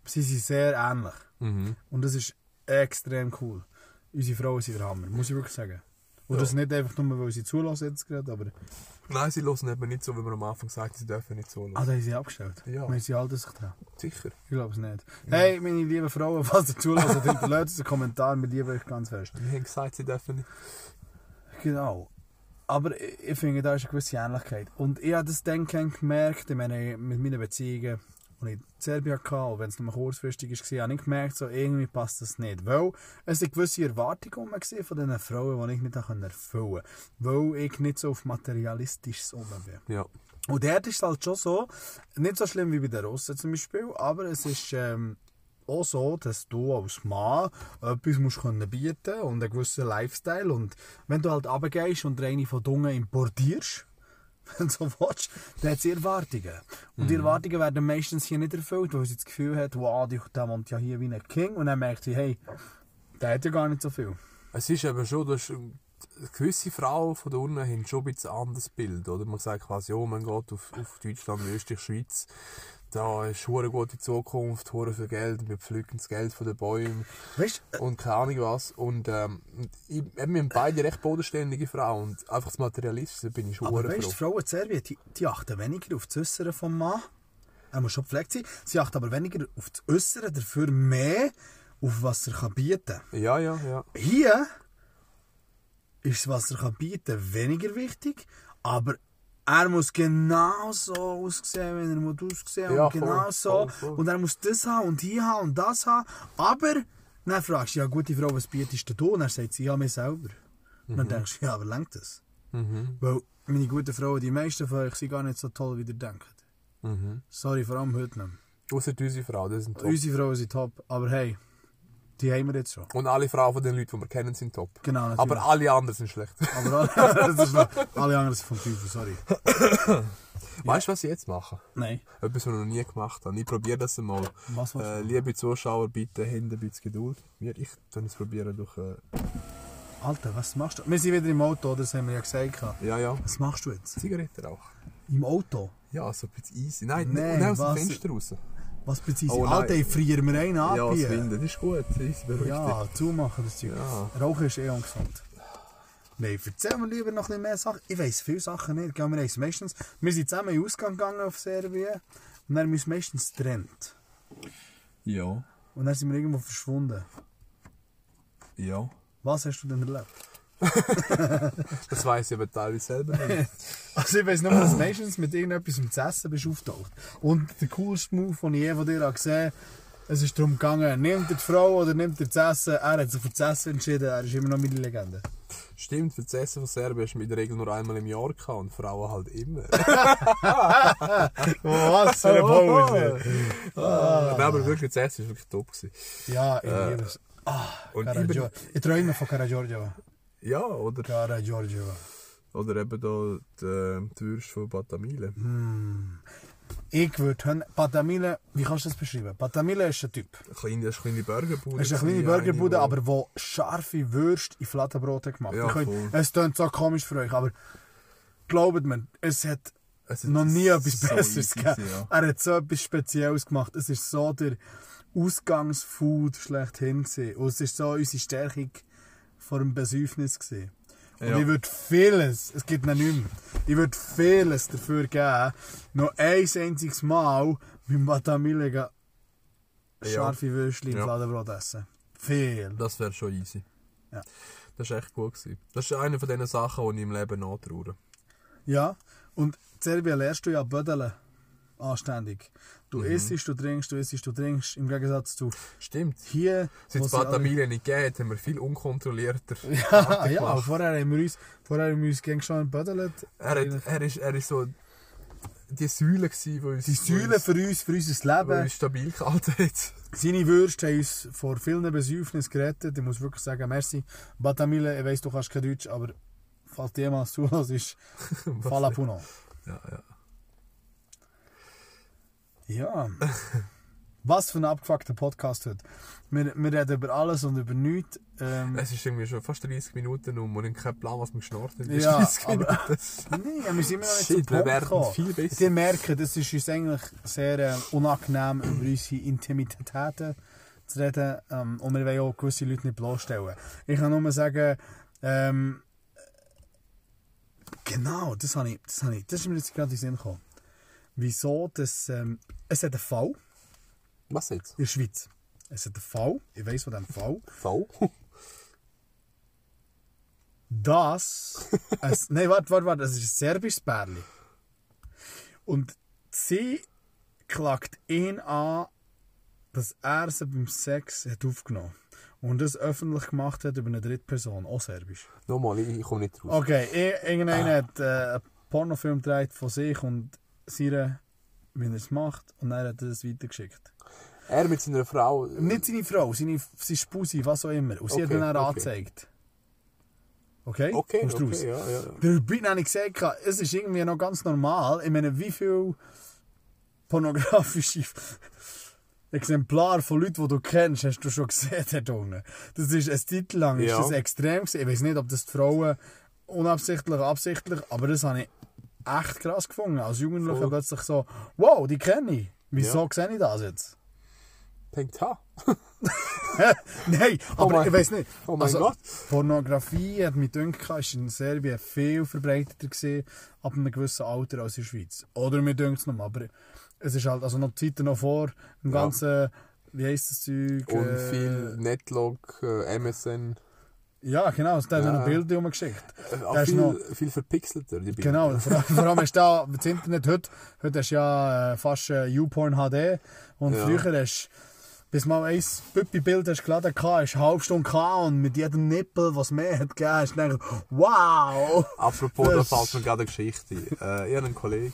Sie sind sehr ähnlich. Mhm. Und das ist extrem cool. Unsere Frauen sind der Hammer, muss ich wirklich sagen. Und das nicht einfach nur, weil sie zulassen jetzt gerade, aber... Nein, sie hören eben nicht so, wie man am Anfang sagt, sie dürfen nicht hören. Ah, da haben sie abgestellt. Ja. Meinen sie halten sich dran? Sicher. Ich glaube es nicht. Hey, meine lieben Frauen, [laughs] falls ihr zulässt, hinterlasst einen Kommentar, wir lieben euch ganz fest. Wir haben gesagt, sie dürfen nicht. Genau. Aber ich, ich finde, da ist eine gewisse Ähnlichkeit. Und ich habe das dann gemerkt, ich meine, mit meinen Beziehungen, ich in Serbien hatte, auch wenn es nur kurzfristig war, habe ich gemerkt, so, irgendwie passt das nicht. Weil es eine gewisse Erwartung gewesen von diesen Frauen, die ich nicht erfüllen konnte. Weil ich nicht so auf materialistisches um bin. Ja. Und dort ist es halt schon so, nicht so schlimm wie bei den Russen zum Beispiel, aber es ist ähm, auch so, dass du als Mann etwas musst können bieten und einen gewissen Lifestyle. Und wenn du halt runtergehst und eine von Dungen importierst, wenn [laughs] du so willst, dann hat sie Erwartungen. Und die Erwartungen werden meistens hier nicht erfüllt, weil sie das Gefühl hat, wow, der wohnt ja hier wie ein King. Und dann merkt sie, hey, der hat ja gar nicht so viel. Es ist eben schon, dass gewisse Frauen von da unten haben schon ein bisschen anderes Bild. Oder? Man sagt quasi, oh mein Gott, auf, auf Deutschland, Österreich, Schweiz, da ist eine gute Zukunft, hure viel Geld, wir pflücken das Geld von den Bäumen Weißt und keine Ahnung was. Und ähm, ich, wir haben beide recht bodenständige Frauen und einfach das Materialistische bin ich hure weißt froh. Frauen in Serbien, die, die achten weniger auf das Äußere vom Mann Er muss schon gepflegt sein. Sie achtet aber weniger auf das Äußere, dafür mehr auf was er kann bieten kann. Ja, ja, ja. Hier ist, was er kann bieten weniger wichtig, aber er muss genau so aussehen, wie er muss aussehen Ja, und genau voll, so. voll, voll. Und er muss das haben und hier haben und das haben. Aber dann fragst du, ja gute Frau, was bietest du? Und er sagt sie, ja, mir selber. Und Mhm. dann denkst du, ja, aber lenkt das? Weil meine guten Frauen, die meisten von euch sind gar nicht so toll, wie ihr denkt. Mhm. Sorry, vor allem heute nicht. Außer unsere Frau, das sind top. Unsere Frauen sind top, aber hey, die haben wir jetzt schon. Und alle Frauen von den Leuten, die wir kennen, sind top. Genau, natürlich. Aber alle anderen sind schlecht. Aber alle, [laughs] das ist noch, alle anderen sind vom Teufel, sorry. [coughs] Weißt du, was ich jetzt mache? Nein. Etwas, was ich noch nie gemacht habe. Ich probiere das einmal. Was Äh, liebe Zuschauer, bitte habt ein bisschen Geduld. Wir, ich tue es probieren durch. Äh, Alter, was machst du? Wir sind wieder im Auto, das haben wir ja gesagt. ja, ja. Was machst du jetzt? Zigaretten auch. Im Auto? Ja, so ein bisschen easy. Nein, Nein, nicht aus dem? Fenster raus. Was bezieht Oh, oh. Alter, ich friere mir einen ab Ja, das das ist gut. Beruhig Ja, zumachen das Zeug. Ja. Rauchen ist eh ungesund. Nein, erzähl mir lieber noch ein bisschen mehr Sachen. Ich weiss viele Sachen nicht. Wir, haben meistens, wir sind zusammen in den Ausgang gegangen auf Serbien und dann haben wir uns meistens getrennt. Ja, Und dann sind wir irgendwo verschwunden. ja. Was hast du denn erlebt? [laughs] Das weiss ich aber teilweise selber nicht. [laughs] Also ich weiss nur, dass meistens mit irgendetwas zu essen bist auftaucht. Und der coolste Move, den ich je von dir gesehen habe, es ist darum gegangen, nimmt er die Frau oder nimmt er das Essen? Er hat sich für das Essen entschieden, er ist immer noch meine Legende. Stimmt, für das Essen von Serbien hast du in der Regel nur einmal im Jahr gehabt und Frauen halt immer. [laughs] Was für eine Pause! Nein, aber wirklich, das Essen war wirklich top. Gewesen. Ja, ich liebe es. Ah, ich träume von Cara Giorgio. Ja, oder, Cara Giorgio. oder eben da die, die Würste von Batamile. Ich würde hören, Patamile, wie kannst du das beschreiben? Patamile ist ein Typ. Eine kleine, ist eine kleine Burgerbude. Es ist eine kleine Burgerbude, aber wo scharfe Würste in Fladenbrot hat gemacht. Ja, könnt- es klingt so komisch für euch, aber glaubt mir, es hat Es noch nie etwas so Besseres gegeben. ja. Er hat so etwas Spezielles gemacht. Es ist so der Ausgangsfood schlechthin gewesen. Und es ist so unsere Stärkung vor dem Besäufnis gewesen. Und Ja. ich würde vieles, es gibt noch nicht mehr, ich würde vieles dafür geben, noch ein einziges Mal Batamile gehen, Ja. scharfe Würstchen im Ja. Fladenbrot essen. Viel. Das wäre schon easy. Ja. Das war echt gut. Gewesen. Das ist eine von diesen Sachen, die ich im Leben nachtraue. Ja, und in Serbien lernst du ja Bödeln anständig. Du Mhm. isst, du trinkst, du isst, du trinkst, im Gegensatz zu Stimmt. hier, Seit es Batamile nicht geht, haben wir viel unkontrollierter. [laughs] Ja, ja, gemacht. vorher haben wir uns, vorher haben wir uns gegen schon gebödelt. Er, hat, er, ist, er ist so die Säule gewesen, die uns, Die Säule für uns, für unser die Leben. uns stabil gehalten hat. Seine Würste haben uns vor vielen Besäufnissen gerettet. Ich muss wirklich sagen, merci. Batamile, ich weiss, du kannst kein Deutsch, aber falls du jemals zuhörst, ist [laughs] Falapuno. Ja, ja. Ja. Was für ein abgefuckter Podcast heute. Wir, wir reden über alles und über nichts. Ähm, Es ist irgendwie schon fast 30 Minuten um und ich habe keinen Plan, was wir geschnarrt haben. Ja, [laughs] 30 aber- Minuten. Nein, wir sind immer noch nicht Shit, zum wir Punkt viel besser. Ihr merkt, es ist uns eigentlich sehr äh, unangenehm, über unsere Intimitäten zu reden. Ähm, und wir wollen auch gewisse Leute nicht bloßstellen. Ich kann nur sagen, ähm, genau, das, habe ich, das, habe ich, das ist mir jetzt gerade in den Sinn gekommen. Wieso das, ähm, es hat einen Fall Was jetzt? in der Schweiz. Es hat einen Fall, ich weiss von diesem Fall, V? [laughs] dass. es, [laughs] nein, warte, warte, warte, es ist ein serbisches Pärchen. Und sie klagt ihn an, dass er sie beim Sex hat aufgenommen und das öffentlich gemacht hat über eine Drittperson, auch serbisch. Nochmal, ich, ich komme nicht raus. Okay, irgendeiner hat äh, einen Pornofilm gedreht von sich und seiner, wie er es macht, und dann hat er das weitergeschickt. Er mit seiner Frau. Nicht seine Frau, seine, seine Spusi, was auch immer. Und sie Okay, hat ihn dann okay. angezeigt. Okay? Okay, Kommst du raus? okay, ja, ja. ja. Dabei habe ich gesagt, es ist irgendwie noch ganz normal. Ich meine, wie viel pornografische [laughs] Exemplare von Leuten, die du kennst, hast du schon gesehen dort unten. Das ist eine Zeit lang ist Ja. das extrem gewesen. Ich weiß nicht, ob das die Frauen unabsichtlich absichtlich, aber das habe ich echt krass gefunden. Als Jugendlicher Voll. plötzlich so, wow, die kenne ich. Wieso Ja. sehe ich das jetzt? Denkt, ha. [laughs] Nein, aber mein- ich weiß nicht. oh mein Gott. Pornografie hat mich gedacht, ist in Serbien viel verbreiteter gesehen ab einem gewissen Alter als in der Schweiz. Oder mir denkt es noch mal. Aber es ist halt also noch die Zeit noch vor dem Ja. ganzen, wie heisst das Zeug? Und äh, viel Netlog, äh, MSN. Ja, genau, es hat Ja. noch Bilder rumgeschickt. Äh, auch Da viel, noch- viel verpixelter, die Bilder. Genau, vor, vor allem ist da [laughs] das Internet heute, heute hast du ja äh, fast äh, YouPorn HD und Ja. früher hast bis mal ein Püppi-Bild hast geladen hast eine halbe Stunde gehabt und mit jedem Nippel, was mehr hat gegeben, hast du gedacht, wow! Apropos, da Das- fällt mir gerade eine Geschichte. Äh, ich habe einen Kollegen.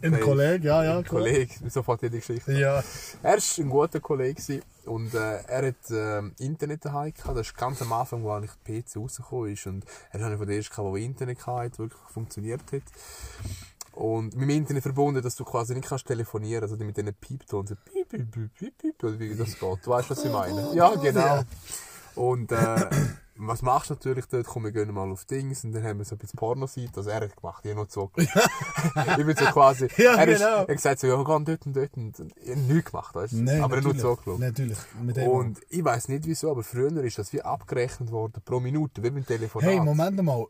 Ein. Kollege, ja, ja, Ein klar. Kollege, dir die Geschichte? Ja. Er war ein guter Kollege und äh, er hat ähm, Internet daheim gehabt. Das ist ganz am Anfang, wo eigentlich der PC rausgekommen ist. Und er ist einer von den ersten, der Internet hatte, wirklich funktioniert hat. Und mit dem Internet verbunden, dass du quasi nicht kannst telefonieren, also mit diesen Pieptonen, so piep, piep, piep, piep, oder wie das geht. Du weißt, was ich meine? Ja, genau. Und äh, was machst du natürlich dort? Komm, wir gehen mal auf Dings und dann haben wir so ein bisschen Pornoseite. Also er hat gemacht, ich habe noch so. [laughs] ich bin so quasi. [laughs] Ja, er, ist, genau. er hat gesagt so, ja, geh dort und dort. Und ich habe nichts gemacht, weißt du? Nein, Aber er hat nur zugeschaut. Natürlich, mit dem. Und ich weiß nicht wieso, aber früher ist das wie abgerechnet worden pro Minute, wie beim Telefonat. hey, Moment mal.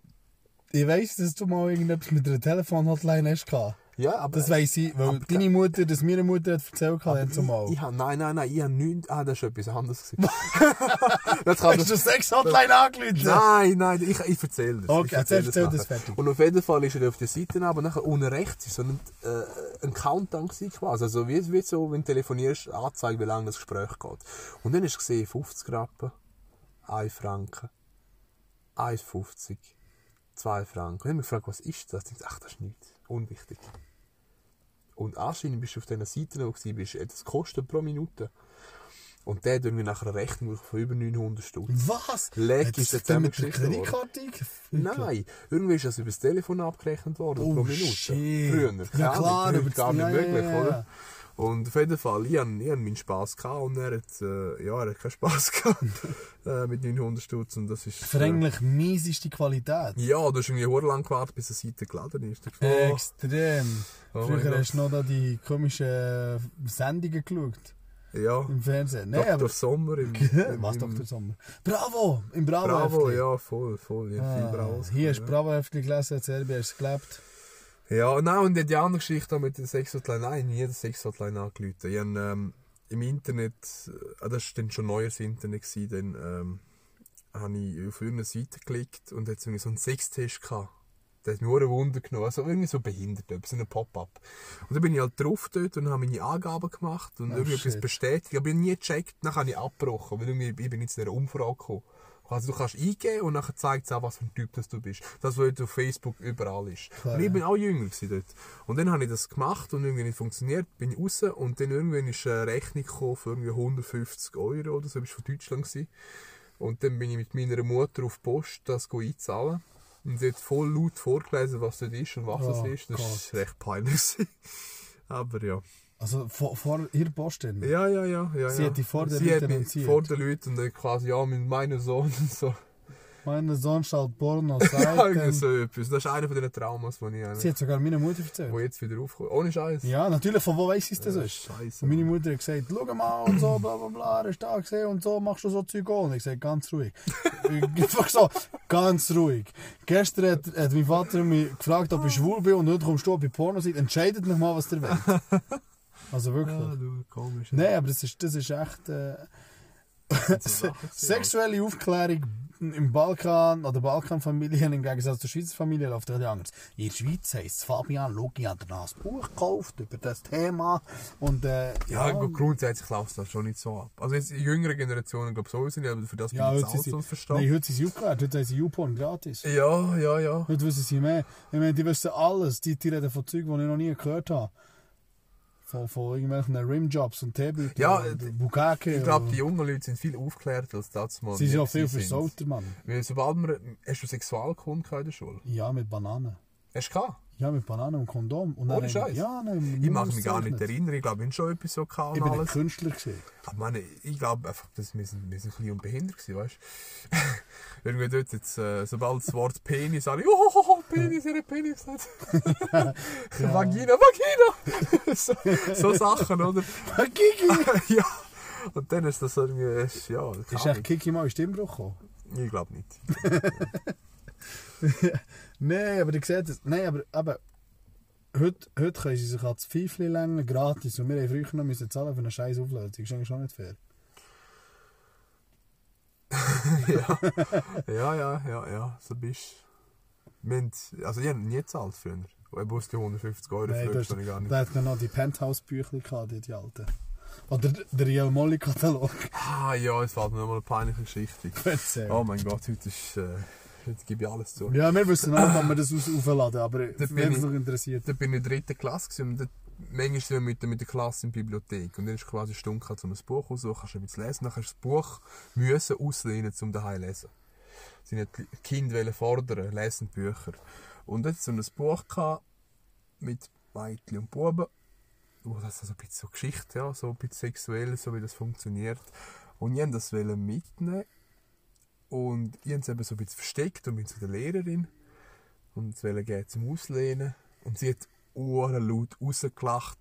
Ich weiss, dass du mal irgendetwas mit einer Telefonhotline hast gehabt. Ja, aber Das weiss ich, weil deine Mutter, das meine Mutter hat erzählt hat, ich, zumal. ich hab, nein, nein, nein, ich habe nichts. Ah, das ist etwas anderes. [laughs] das kann Hast du Sex-Hotline angerufen? Nein, nein, ich, ich erzähle das. Okay, ich erzähl erzähl- nachher. das fertig. Und auf jeden Fall ist er auf der Seite aber nachher unten rechts ist so ein, äh, ein Countdown gewesen quasi. Also wie, wie so, wenn du telefonierst, anzeigt, wie lange das Gespräch geht. Und dann hast du gesehen, 50 Rappen, 1 Franken, 1,50, 2 Franken. Und ich habe mich gefragt, was ist das? Ich dachte, ach, das ist nichts. Unwichtig. Und anscheinend bist du auf dieser Seite noch gewesen, bist, das kostet pro Minute. Und der hat irgendwie nachher eine Rechnung von über 900 Stutz. Was? Hat ist das der zusammengeschichtet worden. Kreditkarte Nein, irgendwie ist das über das Telefon abgerechnet worden Oh, pro Minute. shit. Früher. Ja, klar, über gar nicht möglich, ja, ja. oder? Und auf jeden Fall, ich hatte, ich hatte meinen Spass gehabt und er hat, äh, ja, er hat keinen Spass [laughs] gehabt äh, mit 900 Stutz und das ist... Für eigentlich mieseste Qualität. ja, du hast irgendwie hure lang gewartet, bis die Seite geladen ist. Oh, Extrem. Oh Früher hast du noch da die komischen äh, Sendungen geschaut ja, im Fernsehen. Nein, Dr. aber... Sommer im... [laughs] im Was, Dr. Sommer? Bravo! Im Bravo. Bravo, Heftli. ja, voll, voll. Ja, Ah, Bravo. hier hast du Bravo Heftli gelesen, in Serbien hast du gelebt. Ja, nein, und die andere Geschichte mit der Sexhotline, nein, nie der Sexhotline angerufen. Ich habe ähm, im Internet, äh, ah, das war dann schon neues Internet, gewesen, dann ähm, habe ich auf irgendeine Seite geklickt und hat so einen Sextest gehabt. Der hat mich nur ein Wunder genommen, also irgendwie so behindert, etwas, so ein Pop-up. Und dann bin ich halt drauf dort und habe meine Angaben gemacht und Oh, irgendwie etwas shit. bestätigt, aber ich habe nie gecheckt, dann habe ich abgebrochen, weil irgendwie, ich bin jetzt in einer Umfrage gekommen. Also du kannst eingeben und dann zeigt es auch, was für ein Typ das du bist. Das, was heute auf Facebook überall ist. Klar, und ich bin auch jünger dort. Und dann habe ich das gemacht und irgendwie nicht funktioniert, bin ich raus und dann irgendwann ist eine Rechnung gekommen für irgendwie 150 Euro oder so, das war von Deutschland. Gewesen. Und dann bin ich mit meiner Mutter auf die Post das einzahlen. Und sie hat voll laut vorgelesen, was das ist und was Oh das ist. Das Gott. war recht peinlich. [laughs] Aber ja. Also vor, vor ihr Postin. Ja, ja, ja. ja Sie ja. hat dich vor den Sie hat Leuten mich entziert. vor den Leuten und dann quasi, ja, mit meinem Sohn und so. Mein Sohn schaut Porno, [laughs] Irgendwie Seiten. so etwas. Das ist einer von diesen Traumas, die ich habe. Sie hat sogar meiner Mutter erzählt. Wo jetzt wieder aufkommt. Ohne Scheiß. Ja, natürlich, von wo weiss sie das Ja, ist? Scheiße. Und meine Mutter hat gesagt, schau mal und so, bla bla bla, er ist da gesehen und so, machst du so Zeug auch. Und ich gesagt, ganz ruhig. [laughs] Einfach so, ganz ruhig. Gestern hat, hat mein Vater mich gefragt, ob ich schwul bin und heute kommst du bei Pornoseite. Entscheidet noch mal, was ihr wollt. [laughs] Also wirklich. Ja, du, komisch. Nein, aber das ist, das ist echt... Äh, [laughs] Se sexuelle Aufklärung im Balkan oder Balkanfamilien im Gegensatz zur Schweizer Familie läuft etwas anders. In der Schweiz heisst es, Fabian, habe dir ein Buch gekauft über das Thema und äh, Ja, gut, grundsätzlich läuft das schon nicht so ab. Also jetzt in jüngeren Generationen, glaube ich, sowieso nicht, aber für das ja, bin ich jetzt sind auch sie, verstanden. nein, heute sind sie aufgeklärt, heute haben sie YouPorn gratis. Ja, ja, ja. Heute wissen sie mehr. Ich meine, die wissen alles, die, die reden von Zeugen, die ich noch nie gehört habe. Von, von irgendwelchen Rimjobs und Teebeuteln Ja, und Bukake. Ich glaube, die jungen Leute sind viel aufgeklärt als das mal. Sie sind auch viel versauter, Mann. Weil sobald man, hast du Sexualkunde in der Schule? Ja, mit Bananen. Hast du gehabt? Ja, mit Bananen und Kondom. Und Ohne Scheiß? Ja, nein, Ich mag mich gar nicht erinnern. Ich glaube, ich schon etwas so gehabt Ich bin ein alles. Künstler gewesen. Aber meine, ich glaube einfach, dass wir sind, wir sind ein bisschen unbehindert gewesen, weißt du? [laughs] Irgendwie dort jetzt, äh, sobald das Wort Penis, alle, [laughs] oh, oh, oh Penis, hat [laughs] Penis gesagt. Vagina, Vagina! [laughs] so, so Sachen, oder? Kiki! [laughs] ja. Und dann ist das irgendwie, ja, Ist echt. Kiki mal in Stimmbruch gekommen? ich glaube nicht. Nein, aber ich sehe das. Nein, aber, aber heute, heute können sie sich als Pfeifli längen, gratis. Und wir haben früher noch müssen zahlen für eine scheiß Aufladung. Das ist eigentlich schon nicht fair. ja. ja, ja, ja, ja, so bist du. Haben, also ich habe nie gezahlt früher. Ich wusste 150 Euro Nein, für du das habe ich gar nicht. da hat man noch die Penthouse-Bücher gehabt, die, die alten. Oder der Real Molly-Katalog. Ah ja, es fällt mir nochmal eine peinliche Geschichte. Oh mein Gott, heute ist... Äh, heute gebe ich alles zu. Ja, wir wissen auch, wann wir das aufladen, aber wenn es noch interessiert. Da bin ich in der dritten Klasse gewesen, und dort, manchmal sind wir mit, der- mit der Klasse in die Bibliothek. Und dann ist quasi eine Stunde um ein Buch auszusuchen, kannst du ein bisschen lesen, dann hast du das Buch müssen auslehnen, um daheim zu lesen. Die Kinder fordern, lesen Bücher. Und dort so ein Buch gehabt, mit Mädchen und Buben, wo das also ein bisschen so Geschichte, ja, so ein bisschen sexuell, so wie das funktioniert. Und ich wollte das mitnehmen und ich habe es eben so ein bisschen versteckt und bin zu der Lehrerin und es wollte zum Auslehnen. Und sie hat laut rausgelacht,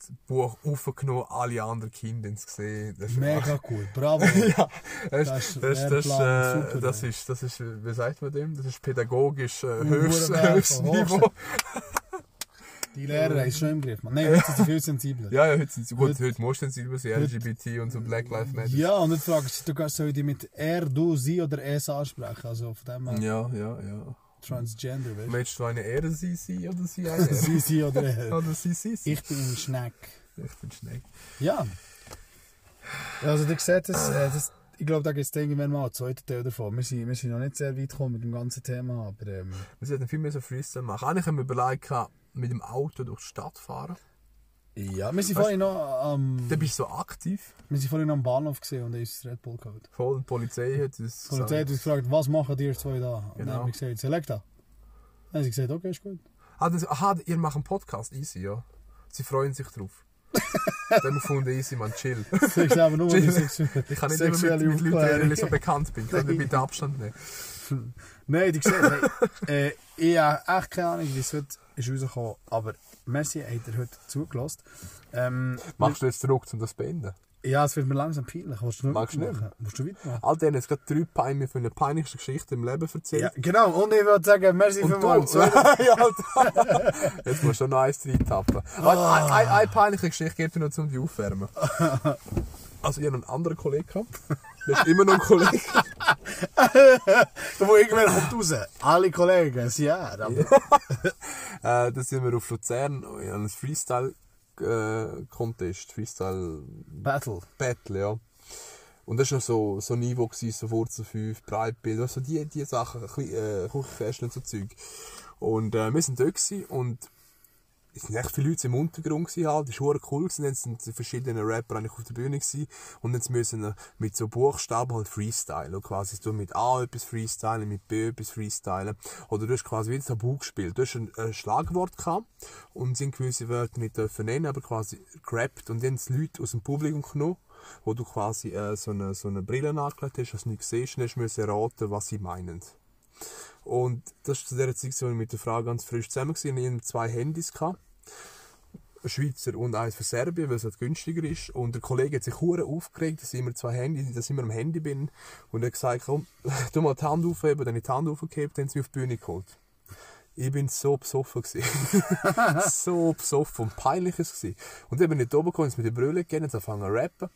das Buch aufgenommen, alle anderen Kinder es gesehen. Ist Mega [laughs] gut, bravo. ja, das, Das ist, ist das, das, Lehrplan, äh, super, das, ey. ist, das ist, wie sagt man dem? Das ist pädagogisch äh, Uh, höchstes, [laughs] Niveau. Die Lehrer es schon im Griff. Man. Nein, heute sind sie viel sensibler. Ja, ja, heute sind sie, gut, Heute- heute musst du sie heute- LGBT und so Black Lives Matter. Ja, und dann fragst du, soll die mit er, du, sie oder es ansprechen. Also von dem her Ja, ja, ja. Transgender, weißt Möchtest du eine sie sein oder sie [laughs] eine du? sie, sie oder er. oder sie? Ich bin ein Schneck. Ich bin schnell. Ja. Ja, Also, ihr seht es, äh, das, ich glaube, da gibt es irgendwann mal einen zweiten Teil davon. Wir sind, wir sind noch nicht sehr weit gekommen mit dem ganzen Thema, aber ähm, Wir sollten viel mehr so Freestyle machen. Eigentlich haben wir überlegt, mit dem Auto durch die Stadt fahren. Ja, wir sind Weißt- vorhin noch am, Dann bist du so aktiv. wir sind vorhin noch am Bahnhof gesehen und da ist das Red Bull geholt. Voll, die Polizei hat uns Die Polizei hat uns gefragt, was machen die zwei da? Und dann Genau. haben wir gesagt, select da. Dann haben sie gesagt, okay, ist gut. Ah, das, aha, ihr macht einen Podcast, easy, ja. Sie freuen sich drauf. [laughs] Dann haben wir gefunden, easy, man, chill. Das ist aber nur Chill. Ich kann nicht immer mit, mit Leuten reden, ich so bekannt bin. Könnt ihr bitte Abstand nehmen? [laughs] Nein, die gesehen, hey, [laughs] äh, ich habe echt keine Ahnung, wie es heute ist rausgekommen aber merci, habt ihr heute zugelassen. Ähm, Machst du jetzt zurück, um das zu beenden? Ja, es wird mir langsam peinlich. Willst du noch Magst du weitermachen? Willst du weitermachen? All denen jetzt gerade drei Peine von der peinlichsten Geschichte im Leben erzählt. Ja, genau. Und ich würde sagen, merci vielmals. du, [laughs] ja, Alter. Jetzt musst du noch eins reintappen. Ah. Eine, eine, eine peinliche Geschichte geht dir noch zum die aufwärmen. [laughs] Also, ich habe einen anderen Kollegen gehabt. Das ist immer noch ein Kollege. Da wo irgendwann kommt raus. Alle Kollegen, sie ja. [laughs] Äh, da sind wir auf Luzern in einem Freestyle-Contest. Freestyle Battle. Battle, ja. Und das war noch so, so ein Niveau, gewesen, so Wurzel 5, Breitbild, also die, die Sachen, ein bisschen, äh, Küchenkästchen und so Zeug. Und äh, wir sind dort und es sind echt viele Leute im Untergrund gewesen, halt. Das war cool gewesen. Dann sind verschiedene Rapper eigentlich auf der Bühne gewesen. Und jetzt müssen mit so Buchstaben halt freestylen. Quasi du mit A etwas freestylen, mit B etwas freestylen. Oder du hast quasi wie ein Tabu gespielt. Du hast ein, ein Schlagwort gehabt und sind gewisse Wörter nicht dürfen nennen, aber quasi gerappt. Und dann haben Leute aus dem Publikum genommen, wo du quasi äh, so eine, so eine Brille angelegt hast, dass du nicht siehst, und hast erraten, was sie meinen. Und das war zu der Zeit, wo ich mit der Frau ganz frisch zusammen war. Ich hatte zwei Handys. Gehabt. Ein Schweizer und eins für Serbien, weil es halt günstiger ist. Und der Kollege hat sich hure aufgeregt, dass ich immer zwei Handys, dass ich immer am Handy bin. Und er hat gesagt, komm, [laughs] tu mal die Hand aufheben. Dann habe ich die Hand aufgehebt, dann haben sie mich auf die Bühne geholt. Ich bin so besoffen gewesen. [laughs] so besoffen und peinlich ist es gewesen. Und dann bin ich da oben gekommen, mit der Brille gegeben, haben angefangen zu rappen.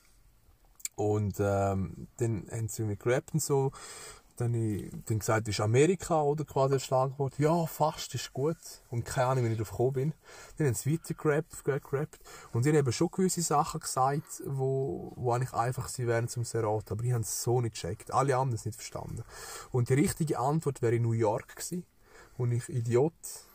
Und ähm, dann haben sie mit gerappt und so. Dann ich dann gesagt, ist Amerika oder quasi das Schlagwort. Ja, fast, ist gut. Und keine Ahnung, wie ich darauf gekommen bin. Dann haben sie weiter gerappt, gerappt. Und sie haben schon gewisse Sachen gesagt, wo, wo eigentlich einfach sie wären zum Serat. Aber ich habe es so nicht gecheckt. Alle haben es nicht verstanden. Und die richtige Antwort wäre in New York gewesen. Und ich, Idiot,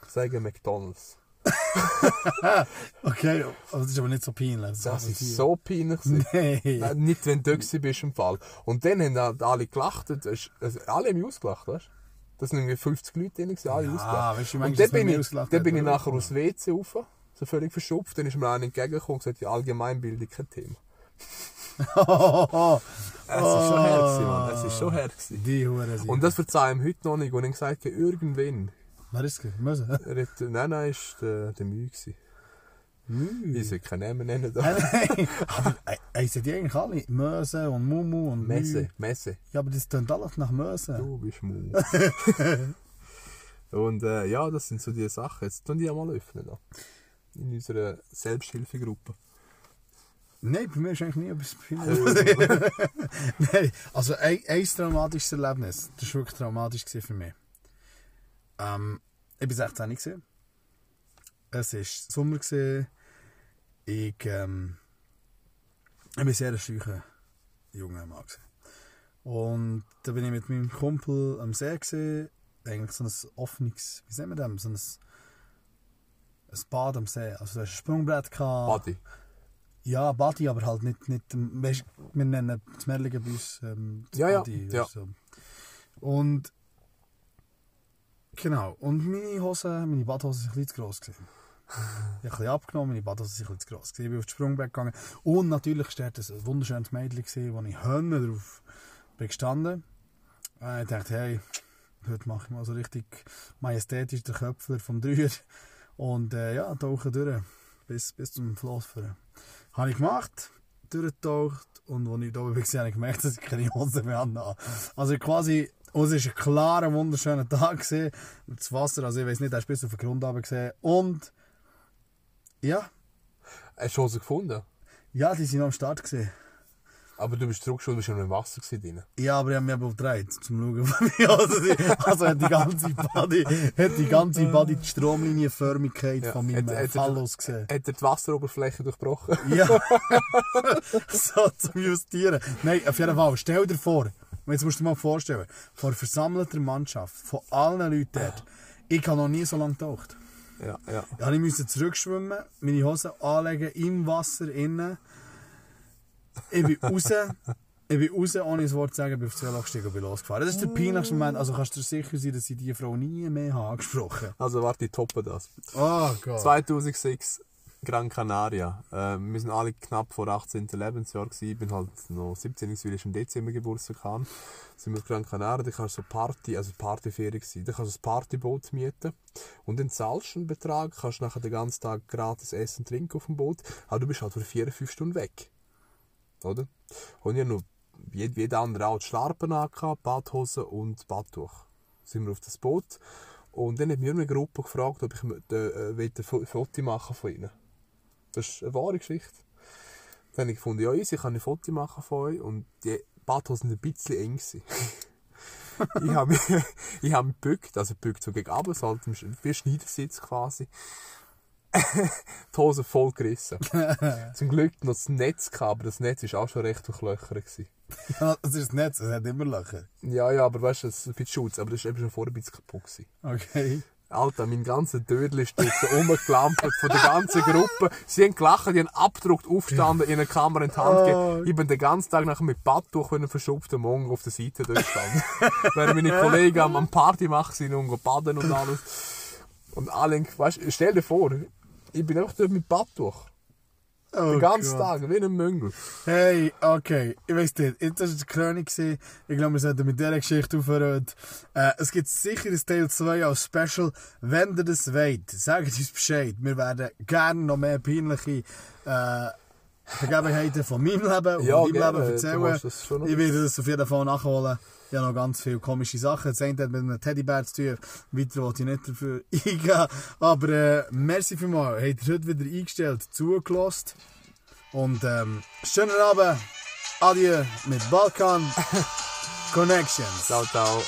sage McDonalds. [laughs] Okay, aber das ist aber nicht so peinlich. Das ist so peinlich. Nein. Äh, nicht, wenn du dort bist im Fall. Und dann haben halt alle gelacht. Das Also, alle haben mich ausgelacht, weißt du? Das sind irgendwie 50 Leute drin, alle Ja, ausgelacht. weißt du, und manchmal, dann bin ich, dann bin ich nachher aus WC rauf, so völlig verschupft. Dann ist mir einer entgegengekommen und gesagt, ja, Allgemeinbildung kein Thema. Oh, [laughs] Es ist schon her, Mann. Es ist schon her. Gewesen. Die Hure. Und das verzeihe ich ihm heute noch nicht. Und ich habe gesagt, irgendwann. Wer ist es? Möse? Er hat, nein, nein, ist der, der Mühe gewesen. Ich soll keinen Namen nennen. Da. Nein, aber äh, heissen die eigentlich alle? Möse und Mumu und Messe, Mü. Messe. Ja, aber das klingt alles nach Möse. Du bist Mu. [laughs] Und äh, ja, das sind so die Sachen. Jetzt tun die ja mal öffnen. Da. In unserer Selbsthilfegruppe. Nein, bei mir ist eigentlich nie etwas Äh, [laughs] Nein, also ein, ein traumatisches Erlebnis. Das war wirklich traumatisch für mich. Ähm, ich war 16 gewesen. Es war Sommer. Gewesen. Ich, ähm, ich bin sehr ein scheucher junger Mann. Gewesen. Und da bin ich mit meinem Kumpel am See. Gewesen. Eigentlich so ein offenes, wie nennen wir das? So ein, ein Bad am See. Also da hast ein Sprungbrett. Gehabt. Buddy. Ja, Body, aber halt nicht, nicht weißt, wir nennen das Merlige bei uns ähm, das Ja, ja, Body, ja. du, so. Und genau, und meine Hosen, meine sind ein bisschen zu gross gewesen. Ich habe bisschen abgenommen, meine sind ein bisschen zu gross gewesen. Ich bin auf das Sprungbrett gegangen und natürlich war dort ein wunderschönes Mädchen, gewesen, wo ich Hönne drauf gestanden. Äh, ich dachte, hey, heute mache ich mal so richtig majestätisch den Köpfler vom Dreier und äh, ja, tauche durch bis, bis zum Floss führen. Habe ich gemacht, durchgetaucht und als ich da oben war, habe ich gemerkt, dass ich keine Hose mehr habe. Also quasi, es war ein klarer, wunderschöner Tag. Gewesen. Das Wasser, also ich weiß nicht, hast du bis auf den Grund gesehen. Und ja, Hast du Hosen gefunden? ja, die sind noch am Start. Gewesen. Aber du bist zurückgeschaut, du bist schon im Wasser drin. Ja, aber ich habe mich aber gedreht, zum Schauen, [laughs] wo die Hose sind. Also hat die ganze Body, hat die ganze Body die Stromlinienförmigkeit Ja, von meinem hat- hat- Phallus gesehen. Hat er die Wasseroberfläche durchbrochen? Ja. [laughs] so zum Justieren. Nein, auf jeden Fall. Stell dir vor, und jetzt musst du dir mal vorstellen, vor versammelter Mannschaft, von allen Leuten dort, ich habe noch nie so lange getaucht. Ja, ja. Ja, ich musste zurückschwimmen, meine Hosen anlegen, im Wasser innen. Ich bin raus. Ich bin raus, ohne ein Wort zu sagen, bin auf zwei gestiegen und bin losgefahren. Das ist der peinlichste Moment. Also kannst du dir sicher sein, dass ich diese Frau nie mehr habe angesprochen Also warte, ich toppe das. Oh Gott. 2006 Gran Canaria. Äh, wir sind alle knapp vor 18. Lebensjahr gewesen. Ich bin halt noch 17, weil ich im Dezember Geburtstag hatte. Sind wir auf Gran Canaria, da kannst du so Party, also Partyferien gewesen. Da kannst du ein Partyboot mieten. Und dann zahlst du einen Betrag, kannst nachher den ganzen Tag gratis essen und trinken auf dem Boot. Aber du bist halt für 4, 5 Stunden weg. Oder? Und habe wie wie jeder andere auch die Schlarpen angehabt, Badhose und Badtuch. Sind wir auf das Boot. Und dann hat mir eine Gruppe gefragt, ob ich äh, ein Fo- Foto machen von ihnen. Das ist eine wahre Geschichte. Dann habe ich gefunden, ja, easy, ich kann ein Foto machen von euch. Und die Badhosen waren ein bisschen eng. [laughs] ich habe mich, [laughs] ich habe mich gebückt, also gebückt so gegen runter, so halt wie Schneidersitz quasi. [laughs] die Hose voll gerissen. Zum Glück noch das Netz gehabt, aber das Netz war auch schon recht durchlöchert. Ja, Das ist das Netz, es hat immer Löcher. Ja, ja, aber weißt du, es ist ein bisschen Schutz, aber das war eben schon vorher ein bisschen kaputt. Gewesen. Okay. Alter, mein ganzer Dödel ist dort rumgelampert von der ganzen Gruppe. Sie haben gelacht, die haben abgedruckt, aufgestanden, in eine Kamera in die Hand gegeben. Ich bin den ganzen Tag nachher mit Badtuch, wenn ein verschupfter Mongo auf der Seite dort stand. [laughs] Während meine Kollegen am, am Party machen sind und baden und alles. Und alle, weißt stell dir vor, ich bin einfach dort mit Badtuch. Oh Den ganzen Gott. Tag, wie ein Möngel. Hey, okay. Ich weiss nicht, das war die Krönung. gewesen. Ich glaube, wir sollten mit dieser Geschichte aufhören. Äh, es gibt sicher ein Teil 2 als Special. Wenn ihr das wollt, sagt uns Bescheid. Wir werden gerne noch mehr peinliche äh, Begebenheiten von meinem Leben und Ja, gerne. Leben erzählen. Ich werde das auf jeden Fall nachholen. Ich habe noch ganz viele komische Sachen. Das eine hat mit einem Teddybär zu tun. Weiter wollte ich nicht dafür [laughs] eingehen. Aber äh, merci vielmals. Habt ihr heute wieder eingestellt, zugelassen. Und ähm, schönen Abend. Adieu mit Balkan [laughs] Connections. Ciao, ciao.